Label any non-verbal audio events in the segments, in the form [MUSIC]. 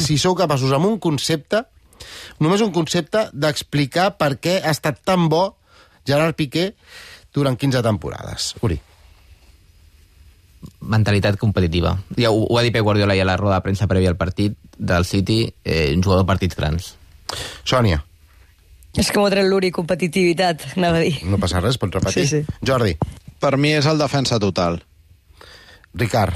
si sou capaços amb un concepte, només un concepte, d'explicar per què ha estat tan bo Gerard Piqué durant 15 temporades. Uri. mentalitat competitiva. Ja ho, ho ha dit Pep Guardiola ja a la roda de premsa prèvia al partit del City, eh, un jugador de partits grans. Sònia, És que m'ho tret l'Uri, competitivitat, anava a dir. no passa res, pots repetir? Sí, sí. Jordi, Per mi és el defensa total. Ricard,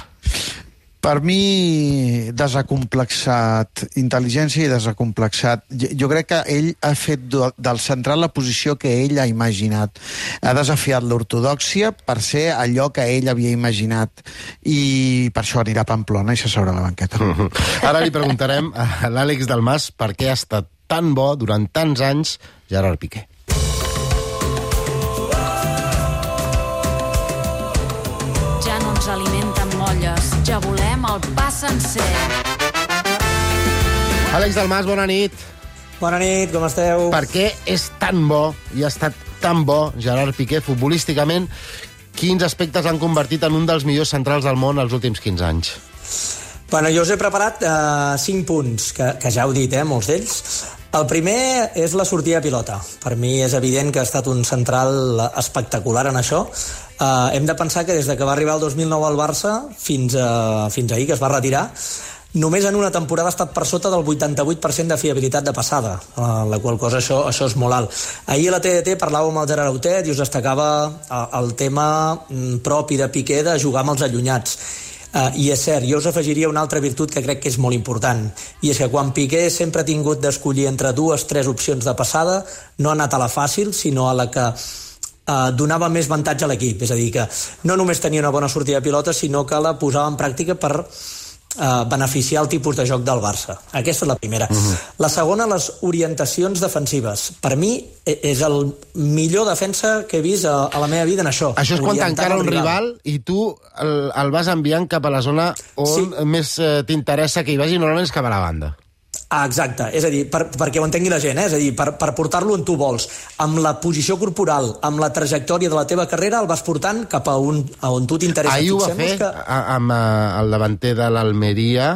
Per mi, desacomplexat, intel·ligència i desacomplexat. Jo, crec que ell ha fet del central la posició que ell ha imaginat. Ha desafiat l'ortodòxia per ser allò que ell havia imaginat. I per això anirà a Pamplona i s'asseurà a la banqueta. [LAUGHS] ara li preguntarem a l'Àlex Dalmas per què ha estat tan bo durant tants anys Gerard Piqué. Ja no ens alimenten molles, ja volem el pa sencer. Àlex Dalmas, bona nit. Bona nit, com esteu? Per què és tan bo i ha estat tan bo Gerard Piqué futbolísticament? Quins aspectes l'han convertit en un dels millors centrals del món els últims 15 anys? Bueno, jo us he preparat uh, cinc punts, que, que ja heu dit, eh, molts d'ells. El primer és la sortida de pilota. Per mi és evident que ha estat un central espectacular en això. Uh, hem de pensar que des de que va arribar el 2009 al Barça fins, a, fins ahir, que es va retirar, només en una temporada ha estat per sota del 88% de fiabilitat de passada, uh, la qual cosa això, això és molt alt. Ahir a la TDT parlàvem amb el Gerard Autet i us destacava el tema mm, propi de Piqué de jugar amb els allunyats. Uh, I és cert, jo us afegiria una altra virtut que crec que és molt important, i és que quan Piqué sempre ha tingut d'escollir entre dues, tres opcions de passada, no ha anat a la fàcil, sinó a la que eh, donava més avantatge a l'equip. És a dir, que no només tenia una bona sortida de pilota, sinó que la posava en pràctica per eh, beneficiar el tipus de joc del Barça. Aquesta és la primera. Uh -huh. La segona, les orientacions defensives. Per mi e- és el millor defensa que he vist a, a la meva vida en això. Això és quan t'encara un rival i tu el, el vas enviant cap a la zona on Sí. més eh, t'interessa que hi vagi, normalment és cap a la banda. Ah, exacte, és a dir, per, perquè ho entengui la gent, eh? és a dir, per, per portar-lo on tu vols. Amb la posició corporal, amb la trajectòria de la teva carrera, el vas portant cap a, un, a on tu t'interessa. Ahir ho va fer que... a- amb eh, el davanter de l'Almeria...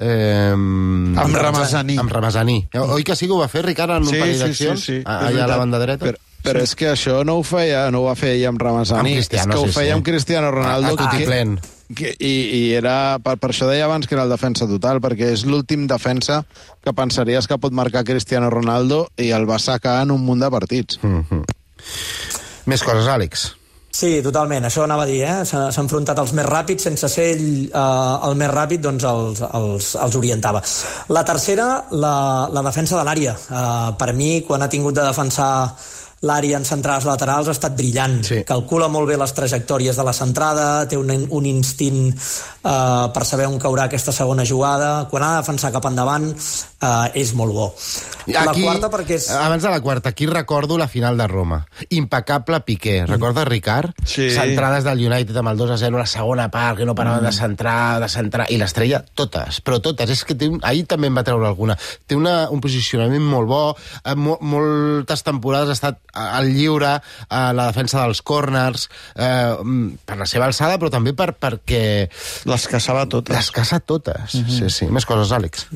Eh, Amb Ramazaní. Amb Ramazaní. Oi que sí que ho va fer, Ricard, en un Sí, parell sí, d'accions? sí, sí. a- És Allà a la banda dreta? Però, però és que això no ho feia, no ho va fer ell amb Ramazani. Amb Cristiano, és que ho sí, feia sí. amb Cristiano Ronaldo. A- a tutiplén. Que, i, I era, per, per això deia abans que era el defensa total, perquè és l'últim defensa que pensaries que pot marcar Cristiano Ronaldo i el va sacar en un munt de partits. Mm -hmm. Més coses, Àlex. Sí, totalment, això anava a dir, eh? S'ha s'ha enfrontat als més ràpids, sense ser ell eh, el més ràpid, doncs els, els, els orientava. La tercera, la, la defensa de l'àrea. Eh, per mi, quan ha tingut de defensar l'àrea en centrades laterals ha estat brillant. Sí. Calcula molt bé les trajectòries de la centrada, té un, un instint eh, per saber on caurà aquesta segona jugada. Quan ha de defensar cap endavant eh, és molt bo. la quarta perquè és... Abans de la quarta, aquí recordo la final de Roma. Impecable Piqué. Recordes, Ricard? Sí. Centrades del United amb el 2 a 0, la segona part, que no paraven de centrar, de centrar... I l'estrella, totes, però totes. És que té un... ahir també en va treure alguna. Té una, un posicionament molt bo, eh, mo moltes temporades ha estat al lliure, a la defensa dels corners, eh, mm, per la seva alçada, però també per, perquè Les caçava totes. les caça totes. Mm -hmm. Sí, sí. Més coses, Àlex.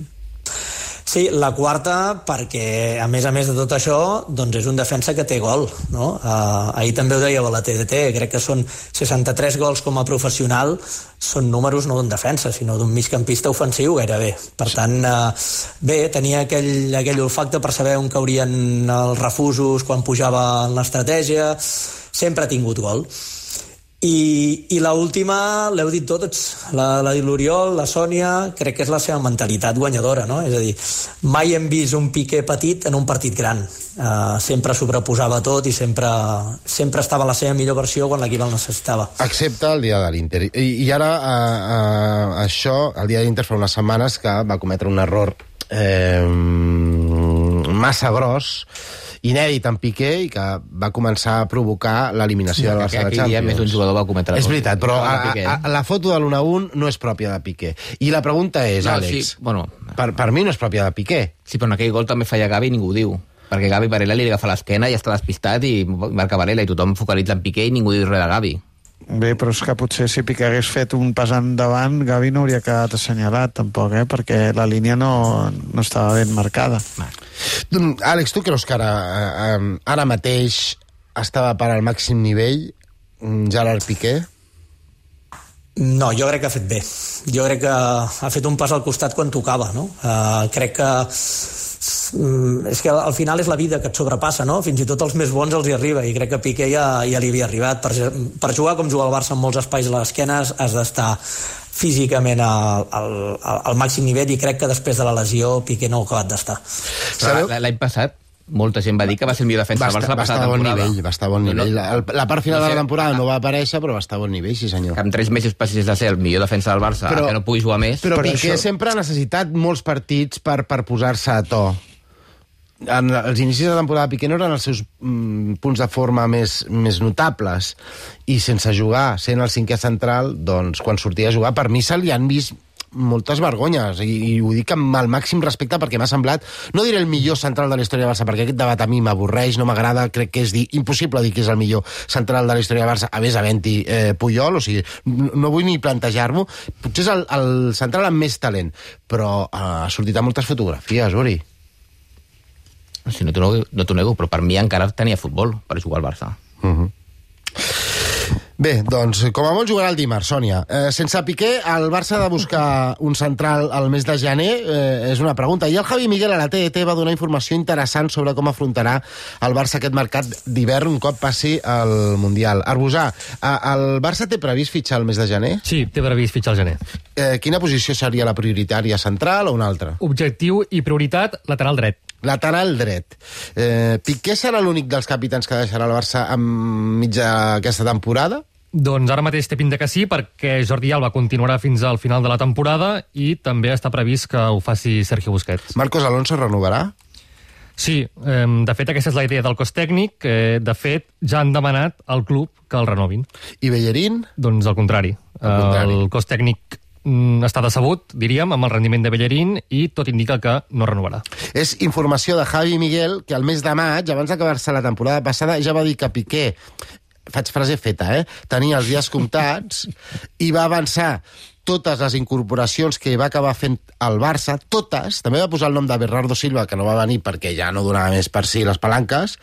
Sí, la quarta, perquè a més a més de tot això, doncs és un defensa que té gol, no? Uh, ahir també ho dèieu a la TDT, crec que són 63 gols com a professional, són números no d'un defensa, sinó d'un migcampista ofensiu gairebé. Per tant, uh, bé, tenia aquell, aquell olfacte per saber on caurien els refusos quan pujava en l'estratègia, sempre ha tingut gol. I, i l'última, l'heu dit tots, la, la l'Oriol, la Sònia, crec que és la seva mentalitat guanyadora, no? És a dir, mai hem vist un Piqué petit en un partit gran. Uh, sempre sobreposava tot i sempre, sempre estava la seva millor versió quan l'equip el necessitava. Excepte el dia de l'Inter. I, I ara, eh, eh, això, el dia de l'Inter fa unes setmanes que va cometre un error eh, massa gros, inèdit en Piqué, i que va començar a provocar l'eliminació del Barça de Champions. més d'un jugador va cometre És veritat, però a, Piqué. a, la foto de l'1-1 no és pròpia de Piqué. I la pregunta és, No, Àlex, sí, bueno. per, per mi no és pròpia de Piqué. Sí, però en aquell gol també falla Gavi i ningú ho diu. Perquè Gavi Varela li agafa l'esquena i està despistat i marca Varela i tothom focalitza en Piqué i ningú diu res de Gavi. Bé, però és que potser si Piqué hagués fet un pas endavant, Gavi no hauria quedat assenyalat, tampoc, eh? perquè la línia no, no estava ben marcada. Mm, Àlex, tu creus que ara, eh, ara mateix estava per al màxim nivell mm, Gerard Piqué? No, jo crec que ha fet bé. Jo crec que ha fet un pas al costat quan tocava, no? Uh, crec que és que al final és la vida que et sobrepassa, no? Fins i tot els més bons els hi arriba, i crec que Piqué ja, ja li havia arribat. Per, per jugar com juga el Barça en molts espais a l'esquena has d'estar físicament al, al, al màxim nivell i crec que després de la lesió Piqué no ha acabat d'estar. Però L'any passat molta gent va dir que va ser el millor defensa Va del Barça estar, la va estar bon temporada. nivell, va estar a bon nivell. La, la part final No de sé, la temporada no va aparèixer, però va estar a bon nivell, sí senyor. Que amb tres mesos passis de ser el millor defensa del Barça Però- però, que no pugui jugar més... Però Per Piqué això- sempre ha necessitat molts partits per, per posar-se a to. En els inicis de temporada Piqué no eren els seus mm, punts de forma més, més notables. I sense jugar, sent el cinquè central doncs quan sortia a jugar, per mi se li han vist moltes vergonyes. I, i ho dic amb el màxim respecte perquè m'ha semblat, no diré el millor central de la història de Barça, perquè aquest debat a mi m'avorreix, no m'agrada, crec que és dir, impossible dir que és el millor central de la història de Barça, a més havent-hi eh, Puyol, o sigui, no vull ni plantejar-m'ho, potser és el, el central amb més talent, però eh, ha sortit a moltes fotografies, Uri. Si no t'ho nego, no nego, però per mi encara tenia futbol per jugar al Barça. Bé, doncs, com a molt jugarà el dimarts, Sònia. Eh, sense Piqué, el Barça ha de buscar un central al mes de gener? Eh, és una pregunta. I el Javi Miguel a la TET va donar informació interessant sobre com afrontarà el Barça aquest mercat d'hivern un cop passi al Mundial. Arbusà, eh, el Barça té previst fitxar el mes de gener? Sí, té previst fitxar al gener. Eh, quina posició seria la prioritària, central o una altra? Objectiu i prioritat, lateral dret. Lateral dret. Eh, Piqué serà l'únic dels capitans que deixarà el Barça enmig d'aquesta temporada? Doncs ara mateix té pinta que sí, perquè Jordi Alba continuarà fins al final de la temporada i també està previst que ho faci Sergio Busquets. Marcos Alonso renovarà? Sí, eh, de fet aquesta és la idea del cos tècnic, que de fet ja han demanat al club que el renovin. I Bellerín? Doncs al contrari. Al contrari. El cos tècnic està decebut, diríem, amb el rendiment de Bellerín i tot indica que no renovarà. És informació de Javi Miguel, que al mes de maig, abans d'acabar-se la temporada passada, ja va dir que Piqué faig frase feta, eh? Tenia els dies comptats i va avançar totes les incorporacions que va acabar fent el Barça, totes, també va posar el nom de Bernardo Silva, que no va venir perquè ja no donava més per si les palanques,